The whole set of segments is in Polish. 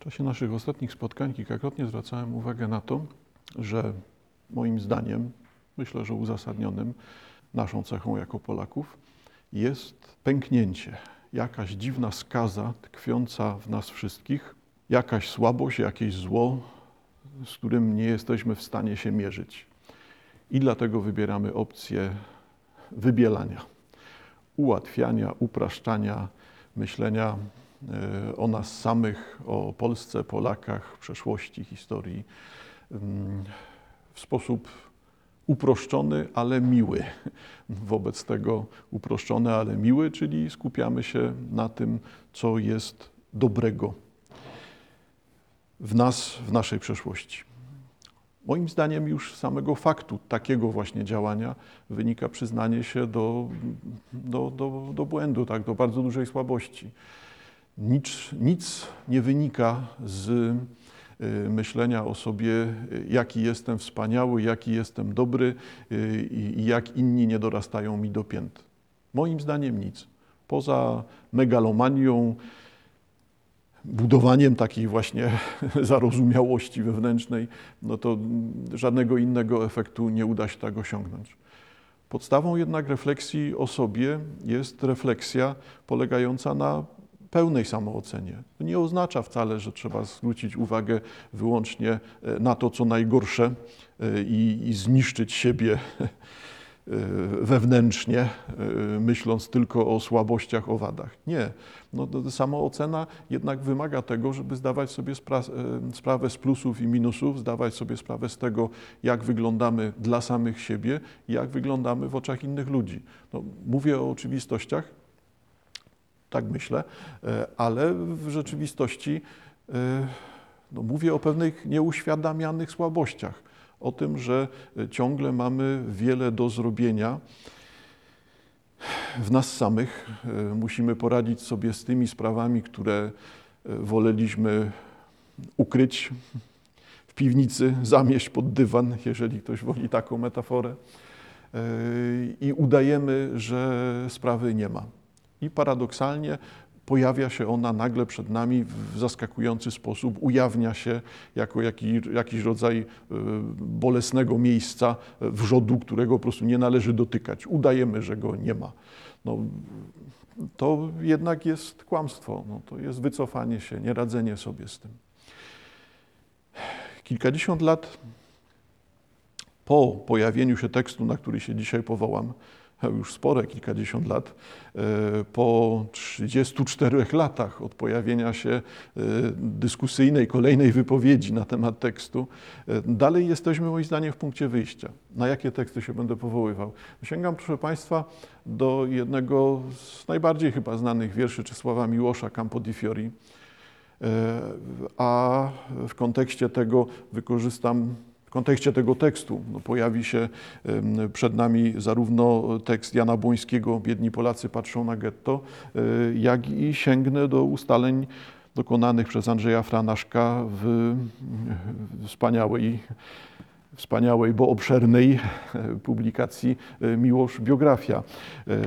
W czasie naszych ostatnich spotkań kilkakrotnie zwracałem uwagę na to, że moim zdaniem, myślę, że uzasadnionym, naszą cechą jako Polaków jest pęknięcie, jakaś dziwna skaza tkwiąca w nas wszystkich, jakaś słabość, jakieś zło, z którym nie jesteśmy w stanie się mierzyć. I dlatego wybieramy opcję wybielania, ułatwiania, upraszczania, myślenia o nas samych, o Polsce, Polakach, przeszłości, historii w sposób uproszczony, ale miły. Wobec tego uproszczony, ale miły, czyli skupiamy się na tym, co jest dobrego w nas, w naszej przeszłości. Moim zdaniem już z samego faktu takiego właśnie działania wynika przyznanie się do, do, do, do błędu, tak, do bardzo dużej słabości. Nic, nic nie wynika z y, myślenia o sobie, jaki jestem wspaniały, jaki jestem dobry y, i jak inni nie dorastają mi do pięt. Moim zdaniem nic. Poza megalomanią, budowaniem takiej właśnie zarozumiałości wewnętrznej, no to żadnego innego efektu nie uda się tak osiągnąć. Podstawą jednak refleksji o sobie jest refleksja polegająca na pełnej samoocenie. To nie oznacza wcale, że trzeba zwrócić uwagę wyłącznie e, na to, co najgorsze e, i, i zniszczyć siebie E, wewnętrznie, myśląc tylko o słabościach, o wadach. Nie. No, samoocena jednak wymaga tego, żeby zdawać sobie spra sprawę z plusów i minusów, zdawać sobie sprawę z tego, jak wyglądamy dla samych siebie jak wyglądamy w oczach innych ludzi. No, mówię o oczywistościach, tak myślę, ale w rzeczywistości no, mówię o pewnych nieuświadamianych słabościach o tym, że ciągle mamy wiele do zrobienia w nas samych. Musimy poradzić sobie z tymi sprawami, które woleliśmy ukryć w piwnicy, zamieść pod dywan, jeżeli ktoś woli taką metaforę. I udajemy, że sprawy nie ma. I paradoksalnie pojawia się ona nagle przed nami w zaskakujący sposób, ujawnia się jako jakiś, jakiś rodzaj e, bolesnego miejsca, e, wrzodu, którego po prostu nie należy dotykać. Udajemy, że go nie ma. No, to jednak jest kłamstwo, no, to jest wycofanie się, nieradzenie sobie z tym. Kilkadziesiąt lat po pojawieniu się tekstu, na który się dzisiaj powołam, już spore, kilkadziesiąt lat, e, po 34 latach od pojawienia się e, dyskusyjnej, kolejnej wypowiedzi na temat tekstu, e, dalej jesteśmy moim zdaniem w punkcie wyjścia. Na jakie teksty się będę powoływał? Sięgam, proszę Państwa, do jednego z najbardziej chyba znanych wierszy Czesława Miłosza, Campo di Fiori, a w kontekście tego wykorzystam w kontekście tego tekstu no, pojawi się przed nami zarówno tekst Jana Błońskiego Biedni Polacy patrzą na getto, e, jak i sięgnę do ustaleń dokonanych przez Andrzeja Franaszka w wspaniałej, wspaniałej, bo obszernej publikacji e, Miłosz Biografia. E,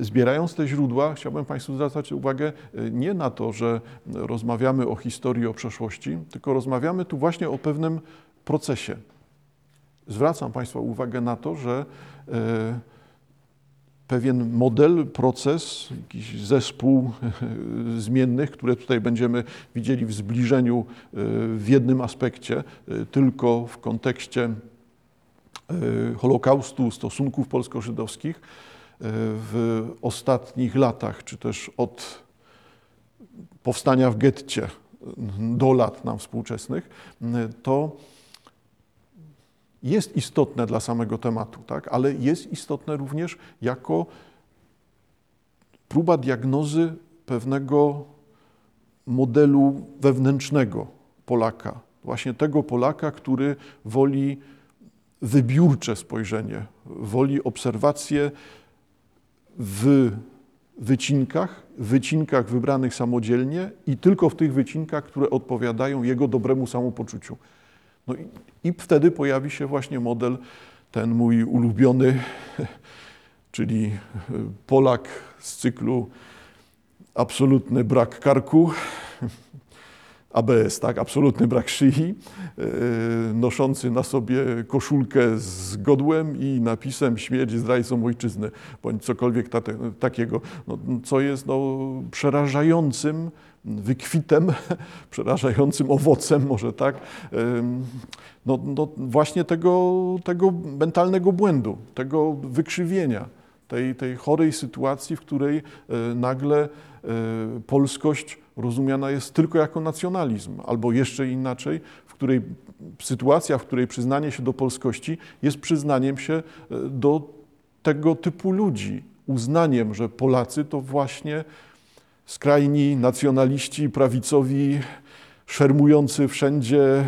zbierając te źródła, chciałbym Państwu zwracać uwagę nie na to, że rozmawiamy o historii, o przeszłości, tylko rozmawiamy tu właśnie o pewnym procesie. Zwracam Państwa uwagę na to, że e, pewien model, proces, jakiś zespół e, zmiennych, które tutaj będziemy widzieli w zbliżeniu e, w jednym aspekcie, tylko w kontekście Holokaustu, stosunków polsko-żydowskich w ostatnich latach, czy też od powstania w getcie do lat nam współczesnych, to jest istotne dla samego tematu, tak? ale jest istotne również jako próba diagnozy pewnego modelu wewnętrznego Polaka. Właśnie tego Polaka, który woli wybiórcze spojrzenie, woli obserwację w wycinkach, wycinkach wybranych samodzielnie i tylko w tych wycinkach, które odpowiadają jego dobremu samopoczuciu. No i, i wtedy pojawi się właśnie model, ten mój ulubiony, czyli e, Polak z cyklu absolutny brak karku, ABS, tak, absolutny brak szyi, noszący na sobie koszulkę z godłem i napisem śmierć zdrajcom ojczyzny, bądź cokolwiek takiego, no, co jest no, przerażającym wykwitem, przerażającym owocem, może tak, no, no właśnie tego, tego mentalnego błędu, tego wykrzywienia, tej, tej chorej sytuacji, w której e, nagle e, polskość rozumiana jest tylko jako nacjonalizm, albo jeszcze inaczej, w której sytuacja, w której przyznanie się do polskości jest przyznaniem się e, do tego typu ludzi, uznaniem, że Polacy to właśnie skrajni nacjonaliści prawicowi, szermujący wszędzie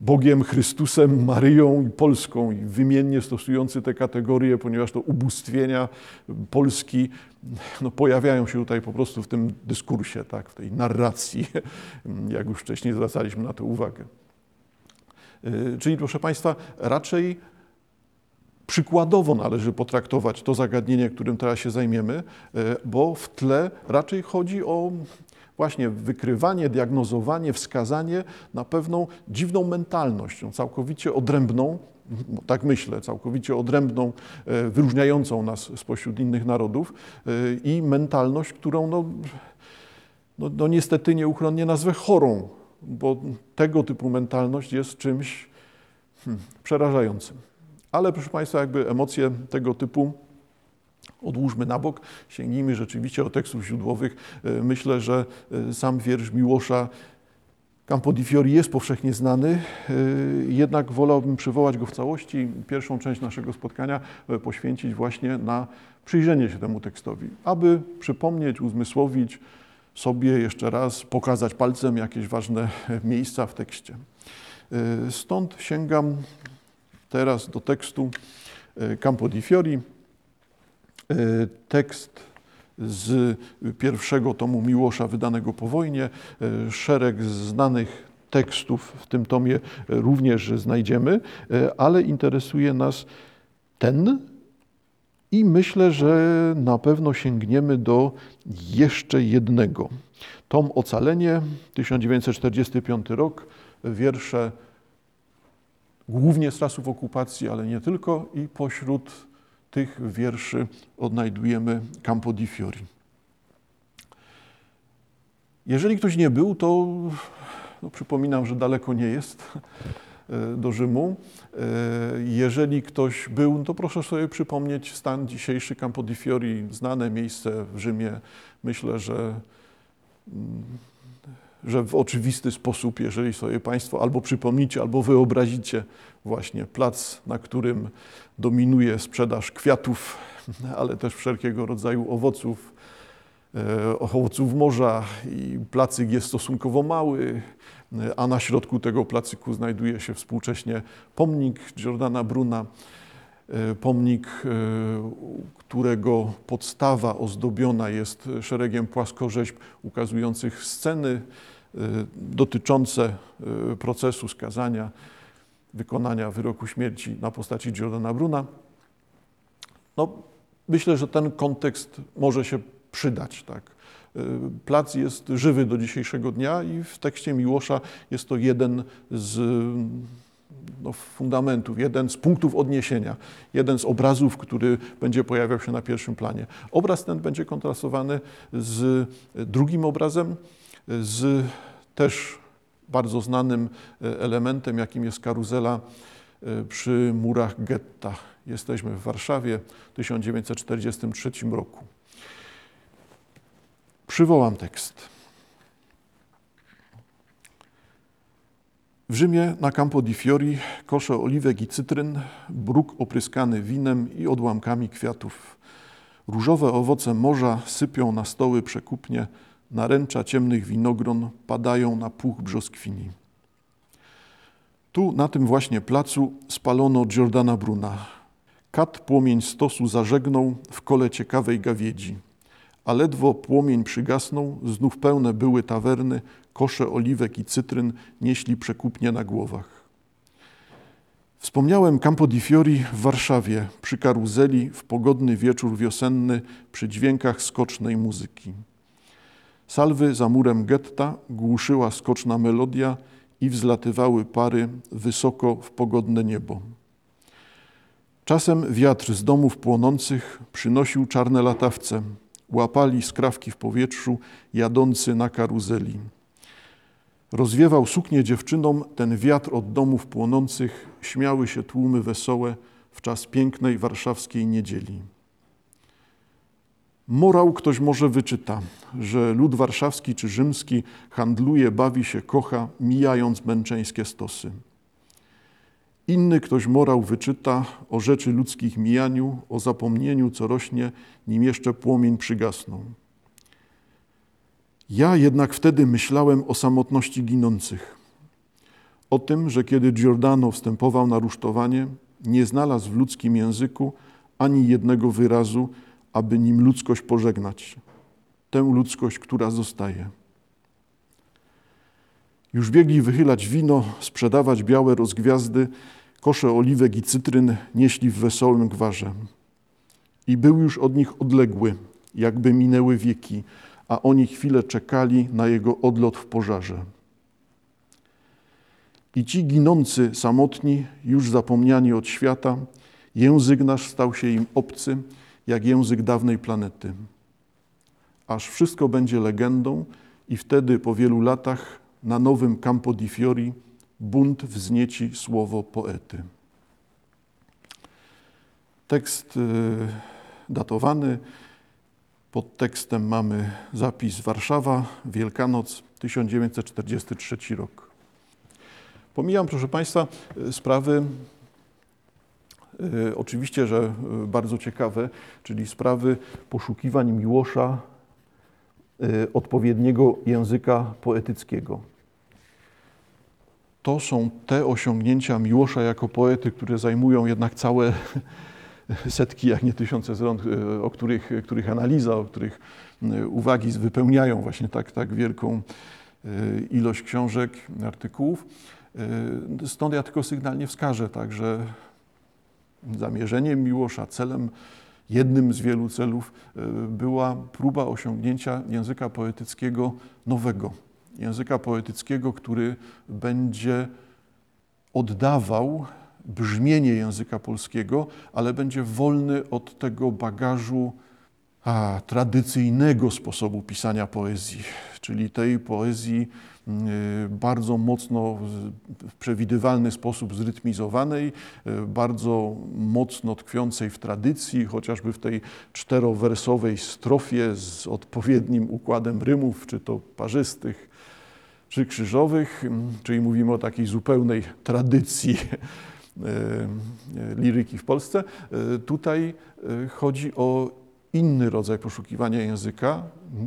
Bogiem, Chrystusem, Maryją i Polską i wymiennie stosujący te kategorie, ponieważ to ubóstwienia Polski no, pojawiają się tutaj po prostu w tym dyskursie, tak, w tej narracji, jak już wcześniej zwracaliśmy na to uwagę. Y, czyli proszę Państwa, raczej przykładowo należy potraktować to zagadnienie, którym teraz się zajmiemy, y, bo w tle raczej chodzi o właśnie wykrywanie, diagnozowanie, wskazanie na pewną dziwną mentalność, całkowicie odrębną, tak myślę, całkowicie odrębną, e, wyróżniającą nas spośród innych narodów e, i mentalność, którą no, no, no niestety nieuchronnie nazwę chorą, bo tego typu mentalność jest czymś hmm, przerażającym. Ale proszę Państwa, jakby emocje tego typu odłóżmy na bok, sięgnijmy rzeczywiście do tekstów źródłowych. E, myślę, że e, sam wiersz Miłosza Campo di Fiori jest powszechnie znany, e, jednak wolałbym przywołać go w całości. Pierwszą część naszego spotkania poświęcić właśnie na przyjrzenie się temu tekstowi, aby przypomnieć, uzmysłowić sobie jeszcze raz, pokazać palcem jakieś ważne miejsca w tekście. Stąd sięgam teraz do tekstu Campo di Fiori, E, tekst z pierwszego tomu Miłosza wydanego po wojnie. E, szereg znanych tekstów w tym tomie również znajdziemy, e, ale interesuje nas ten i myślę, że na pewno sięgniemy do jeszcze jednego. Tom Ocalenie, 1945 rok, wiersze głównie z czasów okupacji, ale nie tylko i pośród tych wierszy odnajdujemy Campo di Fiori. Jeżeli ktoś nie był, to no, przypominam, że daleko nie jest e, do Rzymu. E, jeżeli ktoś był, to proszę sobie przypomnieć stan dzisiejszy Campo di Fiori, znane miejsce w Rzymie. Myślę, że mm, że w oczywisty sposób, jeżeli sobie Państwo albo przypomnicie, albo wyobrazicie właśnie plac, na którym dominuje sprzedaż kwiatów, ale też wszelkiego rodzaju owoców, e, owoców morza i placyk jest stosunkowo mały, a na środku tego placyku znajduje się współcześnie pomnik Giordana Bruna, e, pomnik, e, którego podstawa ozdobiona jest szeregiem płaskorzeźb ukazujących sceny dotyczące procesu skazania wykonania wyroku śmierci na postaci Giordana Bruna. No, myślę, że ten kontekst może się przydać. Tak. Plac jest żywy do dzisiejszego dnia i w tekście Miłosza jest to jeden z no, fundamentów, jeden z punktów odniesienia, jeden z obrazów, który będzie pojawiał się na pierwszym planie. Obraz ten będzie kontrastowany z drugim obrazem, z też bardzo znanym e, elementem, jakim jest karuzela e, przy murach getta. Jesteśmy w Warszawie w 1943 roku. Przywołam tekst. W Rzymie na Campo di Fiori kosze oliwek i cytryn, bruk opryskany winem i odłamkami kwiatów. Różowe owoce morza sypią na stoły przekupnie, naręcza ciemnych winogron padają na puch brzoskwini. Tu, na tym właśnie placu, spalono Giordana Bruna. Kat płomień stosu zażegnął w kole ciekawej gawiedzi. A ledwo płomień przygasnął, znów pełne były tawerny, kosze oliwek i cytryn nieśli przekupnie na głowach. Wspomniałem Campo di Fiori w Warszawie, przy karuzeli, w pogodny wieczór wiosenny, przy dźwiękach skocznej muzyki. Salwy za murem getta głuszyła skoczna melodia i wzlatywały pary wysoko w pogodne niebo. Czasem wiatr z domów płonących przynosił czarne latawce. Łapali skrawki w powietrzu, jadący na karuzeli. Rozwiewał suknię dziewczynom ten wiatr od domów płonących, śmiały się tłumy wesołe w czas pięknej warszawskiej niedzieli. Morał ktoś może wyczyta, że lud warszawski czy rzymski handluje, bawi się, kocha, mijając męczeńskie stosy. Inny ktoś morał wyczyta o rzeczy ludzkich mijaniu, o zapomnieniu, co rośnie, nim jeszcze płomień przygasną. Ja jednak wtedy myślałem o samotności ginących. O tym, że kiedy Giordano wstępował na rusztowanie, nie znalazł w ludzkim języku ani jednego wyrazu, aby nim ludzkość pożegnać. Tę ludzkość, która zostaje. Już biegli wychylać wino, sprzedawać białe rozgwiazdy, kosze oliwek i cytryn nieśli w wesołym gwarze. I był już od nich odległy, jakby minęły wieki, a oni chwilę czekali na jego odlot w pożarze. I ci ginący, samotni, już zapomniani od świata, język nasz stał się im obcy, jak język dawnej planety. Aż wszystko będzie legendą i wtedy po wielu latach na nowym Campo di Fiori bunt wznieci słowo poety. Tekst y, datowany. Pod tekstem mamy zapis Warszawa, Wielkanoc, 1943 rok. Pomijam, proszę Państwa, y, sprawy oczywiście, że bardzo ciekawe, czyli sprawy poszukiwań Miłosza odpowiedniego języka poetyckiego to są te osiągnięcia Miłosza jako poety, które zajmują jednak całe setki, jak nie tysiące stron, o których, których analiza, o których uwagi wypełniają właśnie tak, tak wielką ilość książek, artykułów. Stąd ja tylko sygnalnie wskażę, tak, że zamierzeniem Miłosza, celem, jednym z wielu celów była próba osiągnięcia języka poetyckiego nowego. Języka poetyckiego, który będzie oddawał brzmienie języka polskiego, ale będzie wolny od tego bagażu a, tradycyjnego sposobu pisania poezji, czyli tej poezji bardzo mocno w przewidywalny sposób zrytmizowanej, y, bardzo mocno tkwiącej w tradycji, chociażby w tej czterowersowej strofie z odpowiednim układem rymów, czy to parzystych, czy krzyżowych, czyli mówimy o takiej zupełnej tradycji e, liryki w Polsce. Tutaj chodzi o inny rodzaj poszukiwania języka,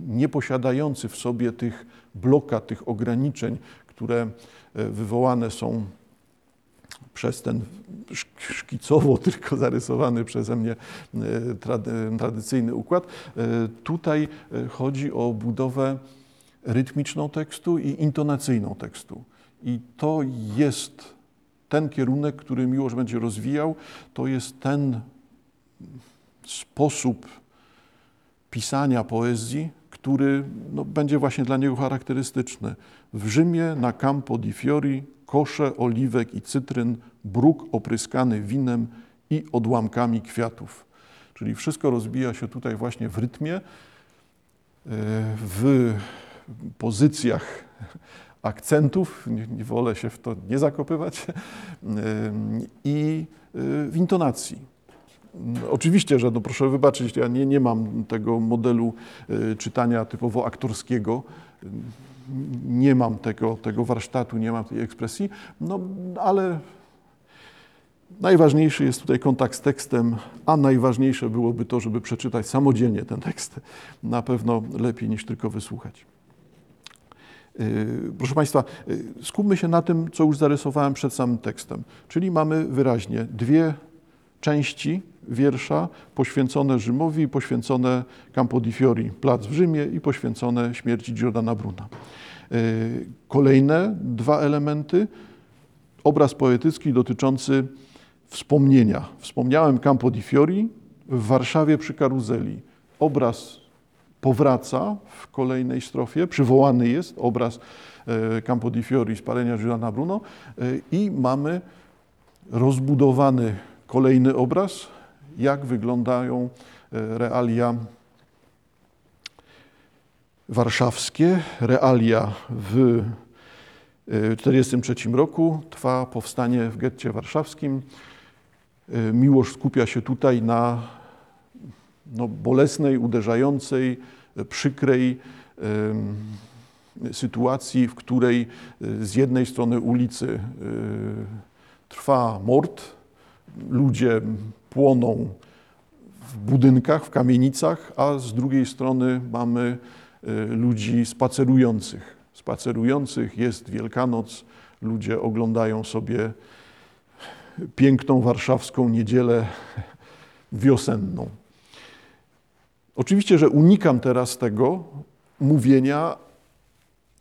nie posiadający w sobie tych blokad, tych ograniczeń, które wywołane są przez ten szkicowo tylko zarysowany przeze mnie tradycyjny układ. Tutaj chodzi o budowę rytmiczną tekstu i intonacyjną tekstu. I to jest ten kierunek, który Miłosz będzie rozwijał, to jest ten sposób pisania poezji, który no, będzie właśnie dla niego charakterystyczny. W Rzymie na Campo di Fiori kosze oliwek i cytryn, bruk opryskany winem i odłamkami kwiatów. Czyli wszystko rozbija się tutaj właśnie w rytmie, e, w pozycjach akcentów, nie, nie, wolę się w to nie zakopywać, i y, w intonacji. Oczywiście, że no proszę wybaczyć, ja nie, nie mam tego modelu y, czytania typowo aktorskiego, nie mam tego, tego warsztatu, nie mam tej ekspresji, no ale Najważniejszy jest tutaj kontakt z tekstem, a najważniejsze byłoby to, żeby przeczytać samodzielnie ten tekst. Na pewno lepiej niż tylko wysłuchać. Y, proszę Państwa, y, skupmy się na tym, co już zarysowałem przed samym tekstem. Czyli mamy wyraźnie dwie części wiersza poświęcone Rzymowi, poświęcone Campo di Fiori, plac w Rzymie i poświęcone śmierci Giordana Bruna. Y, kolejne dwa elementy. Obraz poetycki dotyczący wspomnienia. Wspomniałem Campo di Fiori w Warszawie przy karuzeli. Obraz powraca w kolejnej strofie, przywołany jest obraz e, Campo di Fiori z Giordana Bruno e, i mamy rozbudowany kolejny obraz, jak wyglądają e, realia warszawskie, realia w 1943 roku. Trwa powstanie w getcie warszawskim. Miłosz skupia się tutaj na no, bolesnej, uderzającej, przykrej sytuacji, w której e, z jednej strony ulicy e, trwa mord, ludzie płoną w budynkach, w kamienicach, a z drugiej strony mamy e, ludzi spacerujących. Spacerujących jest Wielkanoc, ludzie oglądają sobie piękną warszawską niedzielę wiosenną. Oczywiście, że unikam teraz tego mówienia,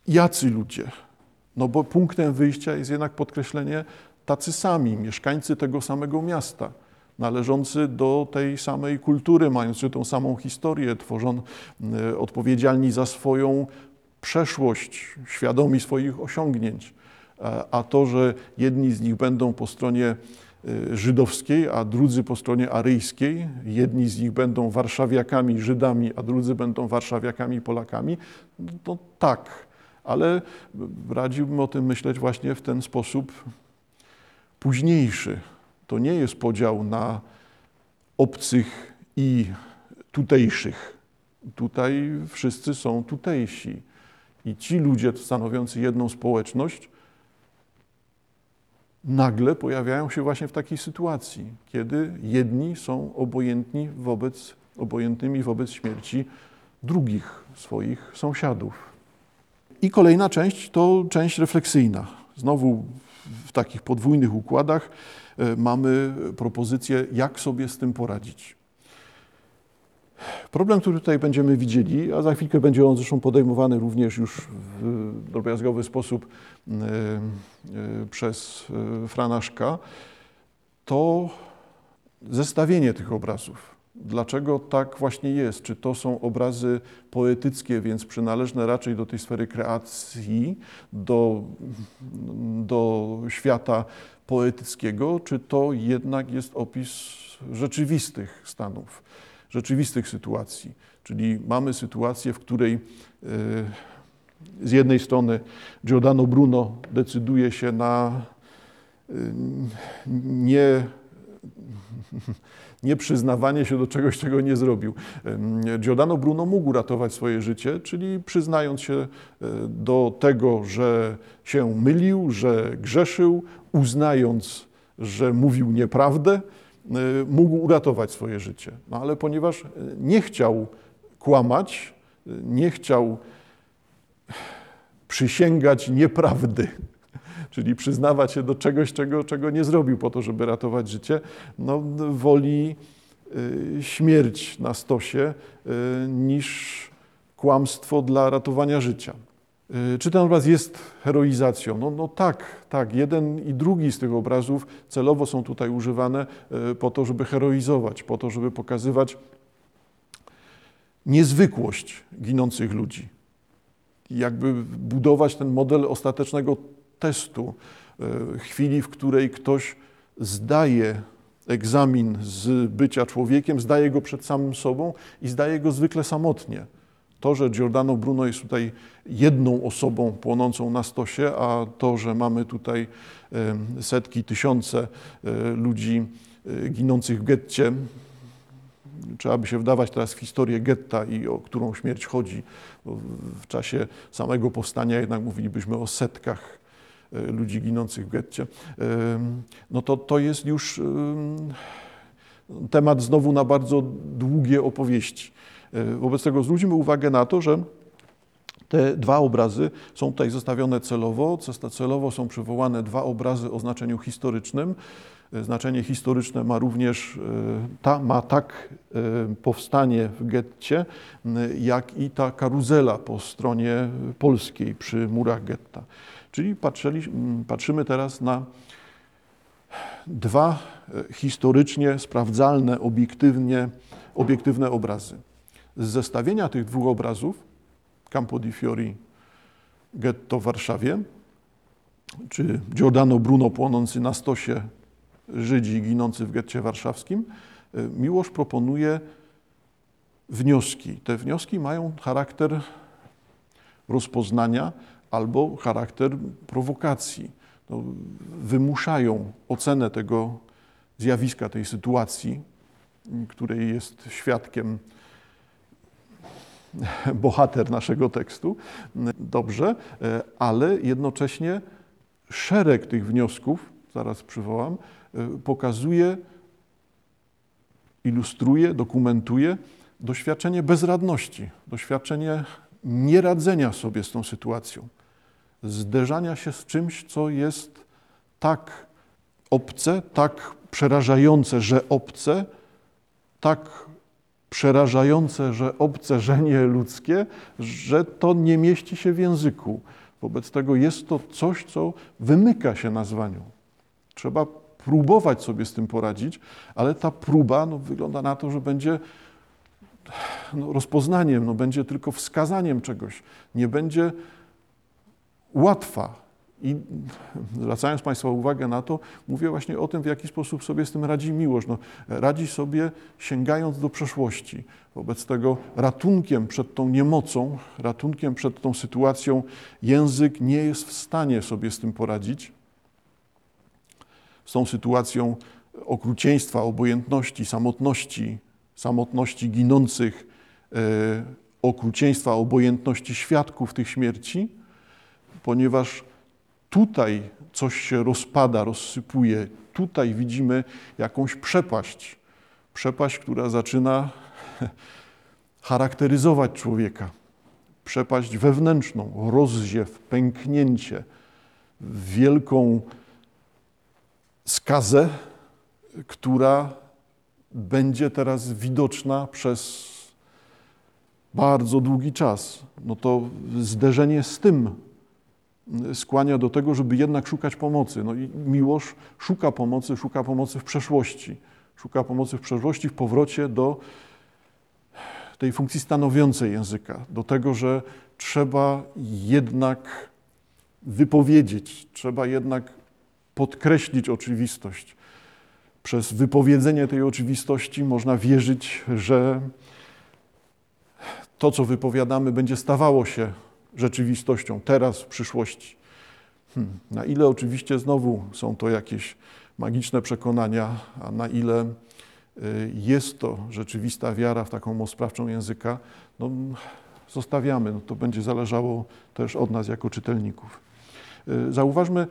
jacy ludzie. No bo punktem wyjścia jest jednak podkreślenie tacy sami, mieszkańcy tego samego miasta, należący do tej samej kultury, mający tą samą historię, tworzą, e, odpowiedzialni za swoją przeszłość, świadomi swoich osiągnięć. E, a to, że jedni z nich będą po stronie Y, żydowskiej, a drudzy po stronie aryjskiej. Jedni z nich będą warszawiakami, Żydami, a drudzy będą warszawiakami, Polakami. No tak, ale radziłbym o tym myśleć właśnie w ten sposób późniejszy. To nie jest podział na obcych i tutejszych. Tutaj wszyscy są tutejsi. I ci ludzie stanowiący jedną społeczność nagle pojawiają się właśnie w takiej sytuacji, kiedy jedni są obojętni wobec, obojętnymi wobec śmierci drugich swoich sąsiadów. I kolejna część to część refleksyjna. Znowu w takich podwójnych układach e, mamy propozycję, jak sobie z tym poradzić. Problem, który tutaj będziemy widzieli, a za chwilkę będzie on zresztą podejmowany również już w drobiazgowy sposób e, e, przez Franaszka, to zestawienie tych obrazów. Dlaczego tak właśnie jest? Czy to są obrazy poetyckie, więc przynależne raczej do tej sfery kreacji, do, do świata poetyckiego, czy to jednak jest opis rzeczywistych stanów? rzeczywistych sytuacji. Czyli mamy sytuację, w której e, z jednej strony Giordano Bruno decyduje się na e, nie, nie przyznawanie się do czegoś, czego nie zrobił. Giordano Bruno mógł ratować swoje życie, czyli przyznając się e, do tego, że się mylił, że grzeszył, uznając, że mówił nieprawdę, Y, mógł uratować swoje życie. No ale ponieważ y, nie chciał kłamać, nie chciał przysięgać nieprawdy, czyli przyznawać się do czegoś, czego, czego nie zrobił po to, żeby ratować życie, no, woli śmierć na stosie niż kłamstwo dla ratowania życia. Y, czy ten obraz jest heroizacją? No, no tak, tak. Jeden i drugi z tych obrazów celowo są tutaj używane y, po to, żeby heroizować, po to, żeby pokazywać niezwykłość ginących ludzi. Jakby budować ten model ostatecznego testu, y, chwili, w której ktoś zdaje egzamin z bycia człowiekiem, zdaje go przed samym sobą i zdaje go zwykle samotnie. To, że Giordano Bruno jest tutaj jedną osobą płonącą na stosie, a to, że mamy tutaj setki, tysiące e, ludzi e, ginących w getcie, trzeba by się wdawać teraz w historię getta i o którą śmierć chodzi. W czasie samego powstania jednak mówilibyśmy o setkach e, ludzi ginących w getcie. No to to jest już temat znowu na bardzo długie opowieści. E, wobec tego zwróćmy uwagę na to, że te dwa obrazy są tutaj zestawione celowo. Celowo są przywołane dwa obrazy o znaczeniu historycznym. E, znaczenie historyczne ma również e, ta, ma tak powstanie w getcie, jak i ta karuzela po stronie polskiej przy murach getta. Czyli patrzyli, patrzymy teraz na dwa historycznie sprawdzalne, obiektywnie, obiektywne obrazy. Z zestawienia tych dwóch obrazów, Campo di Fiori, getto w Warszawie, czy Giordano Bruno płonący na stosie Żydzi ginący w getcie warszawskim, y, Miłosz proponuje wnioski. Te wnioski mają charakter rozpoznania albo charakter prowokacji. No, wymuszają ocenę tego zjawiska, tej sytuacji, której jest świadkiem bohater naszego tekstu. Dobrze, ale jednocześnie szereg tych wniosków, zaraz przywołam, pokazuje, ilustruje, dokumentuje doświadczenie bezradności, doświadczenie nieradzenia sobie z tą sytuacją, zderzania się z czymś, co jest tak obce, tak przerażające, że obce, tak przerażające, że obce, że nie ludzkie, że to nie mieści się w języku. Wobec tego jest to coś, co wymyka się nazwaniu. Trzeba próbować sobie z tym poradzić, ale ta próba no, wygląda na to, że będzie no, rozpoznaniem, no, będzie tylko wskazaniem czegoś. Nie będzie łatwa. I zwracając Państwa uwagę na to, mówię właśnie o tym, w jaki sposób sobie z tym radzi miłość. No, radzi sobie sięgając do przeszłości. Wobec tego ratunkiem przed tą niemocą, ratunkiem przed tą sytuacją, język nie jest w stanie sobie z tym poradzić. Z tą sytuacją okrucieństwa, obojętności, samotności, samotności ginących, e, okrucieństwa, obojętności świadków tych śmierci, ponieważ tutaj coś się rozpada, rozsypuje. Tutaj widzimy jakąś przepaść. Przepaść, która zaczyna charakteryzować człowieka. Przepaść wewnętrzną, rozziew, pęknięcie, wielką skazę, która będzie teraz widoczna przez bardzo długi czas. No to zderzenie z tym skłania do tego, żeby jednak szukać pomocy. No i Miłosz szuka pomocy, szuka pomocy w przeszłości. Szuka pomocy w przeszłości, w powrocie do tej funkcji stanowiącej języka, do tego, że trzeba jednak wypowiedzieć, trzeba jednak podkreślić oczywistość. Przez wypowiedzenie tej oczywistości można wierzyć, że to, co wypowiadamy, będzie stawało się rzeczywistością teraz, w przyszłości. Hmm. Na ile oczywiście znowu są to jakieś magiczne przekonania, a na ile y, jest to rzeczywista wiara w taką moc sprawczą języka, no, zostawiamy. No, to będzie zależało też od nas jako czytelników. Y, zauważmy,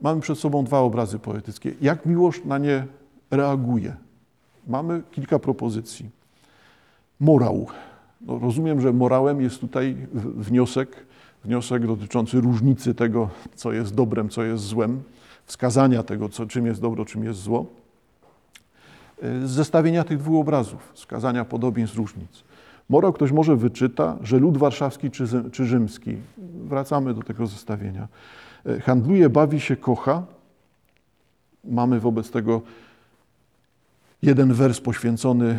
mamy przed sobą dwa obrazy poetyckie. Jak miłość na nie reaguje? Mamy kilka propozycji. Morał. No, rozumiem, że morałem jest tutaj wniosek, wniosek dotyczący różnicy tego, co jest dobrem, co jest złem, wskazania tego, co, czym jest dobro, czym jest zło. Z zestawienia tych dwóch obrazów, wskazania podobieństw różnic. Morał ktoś może wyczyta, że lud warszawski czy, czy rzymski, wracamy do tego zestawienia, handluje, bawi się, kocha. Mamy wobec tego jeden wers poświęcony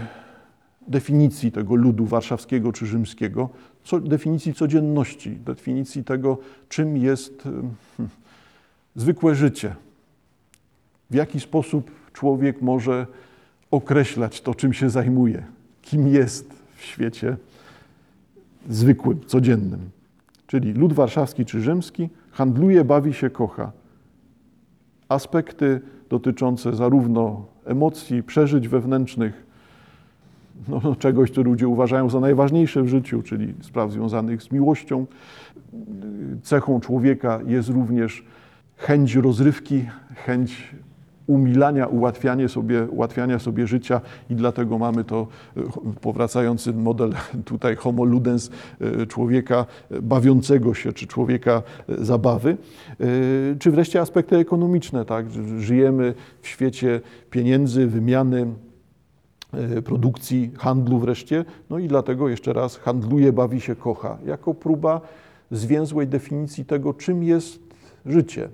definicji tego ludu warszawskiego czy rzymskiego, co, definicji codzienności, definicji tego, czym jest hmm, zwykłe życie, w jaki sposób człowiek może określać to, czym się zajmuje, kim jest w świecie zwykłym, codziennym. Czyli lud warszawski czy rzymski handluje, bawi się, kocha. Aspekty dotyczące zarówno emocji, przeżyć wewnętrznych, no, no, czegoś, co ludzie uważają za najważniejsze w życiu, czyli spraw związanych z miłością. Cechą człowieka jest również chęć rozrywki, chęć umilania, ułatwiania sobie, ułatwiania sobie życia i dlatego mamy to powracający model tutaj homo ludens, człowieka bawiącego się, czy człowieka zabawy, czy wreszcie aspekty ekonomiczne, tak? Żyjemy w świecie pieniędzy, wymiany, E, produkcji, handlu wreszcie. No i dlatego jeszcze raz handluje, bawi się, kocha. Jako próba zwięzłej definicji tego, czym jest życie.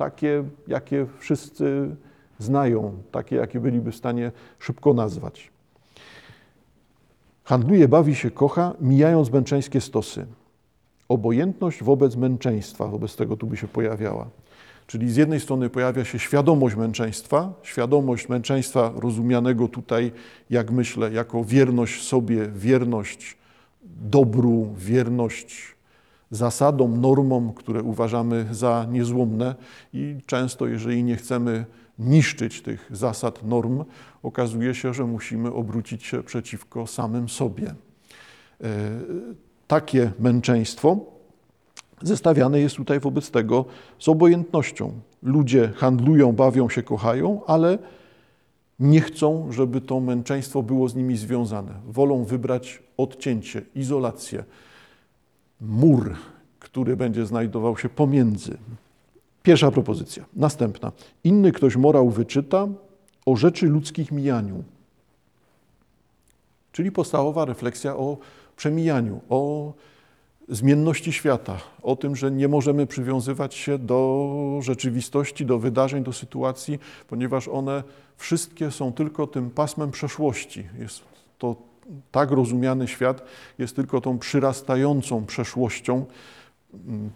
Takie, jakie wszyscy znają, takie, jakie byliby w stanie szybko nazwać. Handluje, bawi się, kocha, mijając męczeńskie stosy. Obojętność wobec męczeństwa, wobec tego tu by się pojawiała. Czyli z jednej strony pojawia się świadomość męczeństwa, świadomość męczeństwa rozumianego tutaj, jak myślę, jako wierność sobie, wierność dobru, wierność zasadom, normom, które uważamy za niezłomne i często, jeżeli nie chcemy niszczyć tych zasad, norm, okazuje się, że musimy obrócić się przeciwko samym sobie. E, takie męczeństwo zestawiane jest tutaj wobec tego z obojętnością. Ludzie handlują, bawią się, kochają, ale nie chcą, żeby to męczeństwo było z nimi związane. Wolą wybrać odcięcie, izolację, mur, który będzie znajdował się pomiędzy. Pierwsza propozycja. Następna. Inny ktoś morał wyczyta o rzeczy ludzkich mijaniu. Czyli podstawowa refleksja o przemijaniu, o zmienności świata, o tym, że nie możemy przywiązywać się do rzeczywistości, do wydarzeń, do sytuacji, ponieważ one wszystkie są tylko tym pasmem przeszłości. Jest to tak rozumiany świat jest tylko tą przyrastającą przeszłością, mm,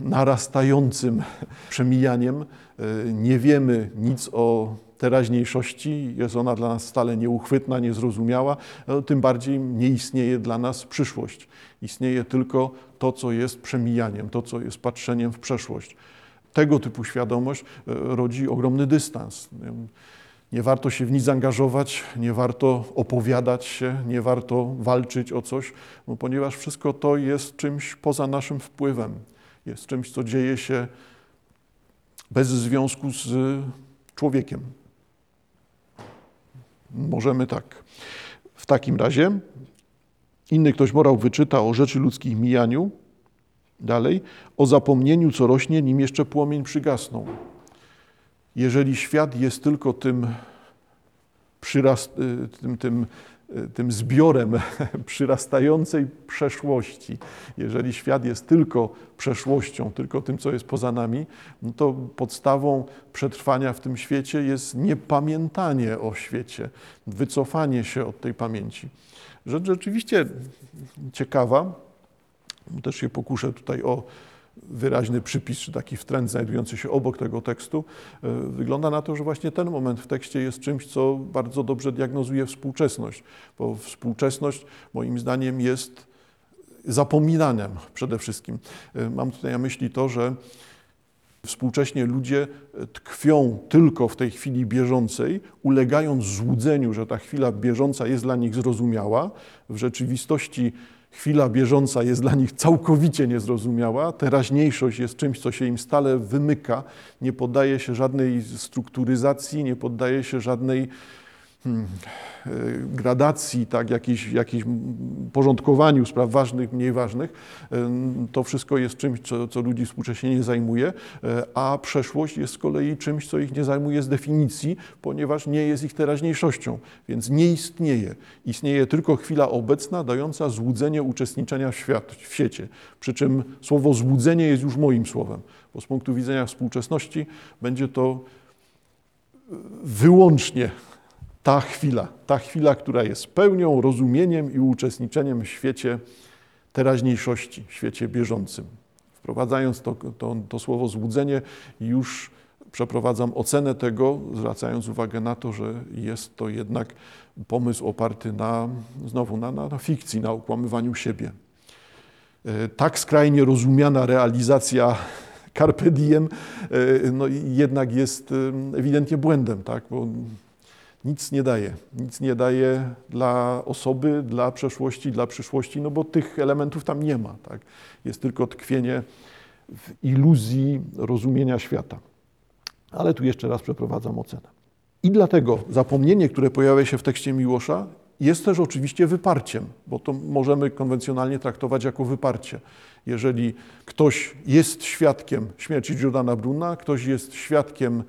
narastającym przemijaniem. E, nie wiemy nic o teraźniejszości, jest ona dla nas stale nieuchwytna, niezrozumiała, e, tym bardziej nie istnieje dla nas przyszłość. Istnieje tylko to, co jest przemijaniem, to, co jest patrzeniem w przeszłość. Tego typu świadomość e, rodzi ogromny dystans. Nie warto się w nic zaangażować, nie warto opowiadać się, nie warto walczyć o coś, no ponieważ wszystko to jest czymś poza naszym wpływem. Jest czymś, co dzieje się bez związku z człowiekiem. Możemy tak. W takim razie inny ktoś morał wyczyta o rzeczy ludzkich mijaniu, dalej, o zapomnieniu, co rośnie, nim jeszcze płomień przygasnął. Jeżeli świat jest tylko tym, y, tym, tym, y, tym zbiorem przyrastającej przeszłości, jeżeli świat jest tylko przeszłością, tylko tym, co jest poza nami, no to podstawą przetrwania w tym świecie jest niepamiętanie o świecie, wycofanie się od tej pamięci. Rzecz rzeczywiście ciekawa, też się pokuszę tutaj o wyraźny przypis, czy taki wtręt znajdujący się obok tego tekstu, e, wygląda na to, że właśnie ten moment w tekście jest czymś, co bardzo dobrze diagnozuje współczesność, bo współczesność moim zdaniem jest zapominaniem przede wszystkim. E, mam tutaj na myśli to, że Współcześnie ludzie tkwią tylko w tej chwili bieżącej, ulegając złudzeniu, że ta chwila bieżąca jest dla nich zrozumiała. W rzeczywistości chwila bieżąca jest dla nich całkowicie niezrozumiała, teraźniejszość jest czymś, co się im stale wymyka, nie poddaje się żadnej strukturyzacji, nie poddaje się żadnej hmm, e, gradacji, tak, jakiejś, jakiejś porządkowaniu spraw ważnych, mniej ważnych. E, to wszystko jest czymś, co, co ludzi współcześnie nie zajmuje, e, a przeszłość jest z kolei czymś, co ich nie zajmuje z definicji, ponieważ nie jest ich teraźniejszością, więc nie istnieje. Istnieje tylko chwila obecna, dająca złudzenie uczestniczenia w, świat, w świecie. Przy czym słowo złudzenie jest już moim słowem, bo z punktu widzenia współczesności będzie to wyłącznie ta chwila, ta chwila, która jest pełnią, rozumieniem i uczestniczeniem w świecie teraźniejszości, w świecie bieżącym. Wprowadzając to, to, to słowo złudzenie, już przeprowadzam ocenę tego, zwracając uwagę na to, że jest to jednak pomysł oparty na, znowu na, na, na fikcji, na okłamywaniu siebie. E, tak skrajnie rozumiana realizacja carpe diem e, no, jednak jest ewidentnie błędem, tak? bo nic nie daje. Nic nie daje dla osoby, dla przeszłości, dla przyszłości, no bo tych elementów tam nie ma. Tak? Jest tylko tkwienie w iluzji rozumienia świata. Ale tu jeszcze raz przeprowadzam ocenę. I dlatego zapomnienie, które pojawia się w tekście Miłosza, jest też oczywiście wyparciem, bo to możemy konwencjonalnie traktować jako wyparcie. Jeżeli ktoś jest świadkiem śmierci Jordana Bruna, ktoś jest świadkiem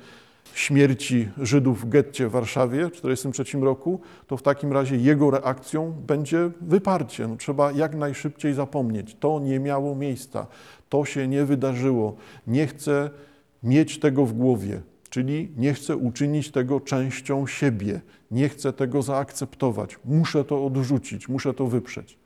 śmierci Żydów w getcie w Warszawie w 1943 roku, to w takim razie jego reakcją będzie wyparcie. No, trzeba jak najszybciej zapomnieć. To nie miało miejsca, to się nie wydarzyło. Nie chcę mieć tego w głowie. Czyli nie chcę uczynić tego częścią siebie, nie chcę tego zaakceptować, muszę to odrzucić, muszę to wyprzeć.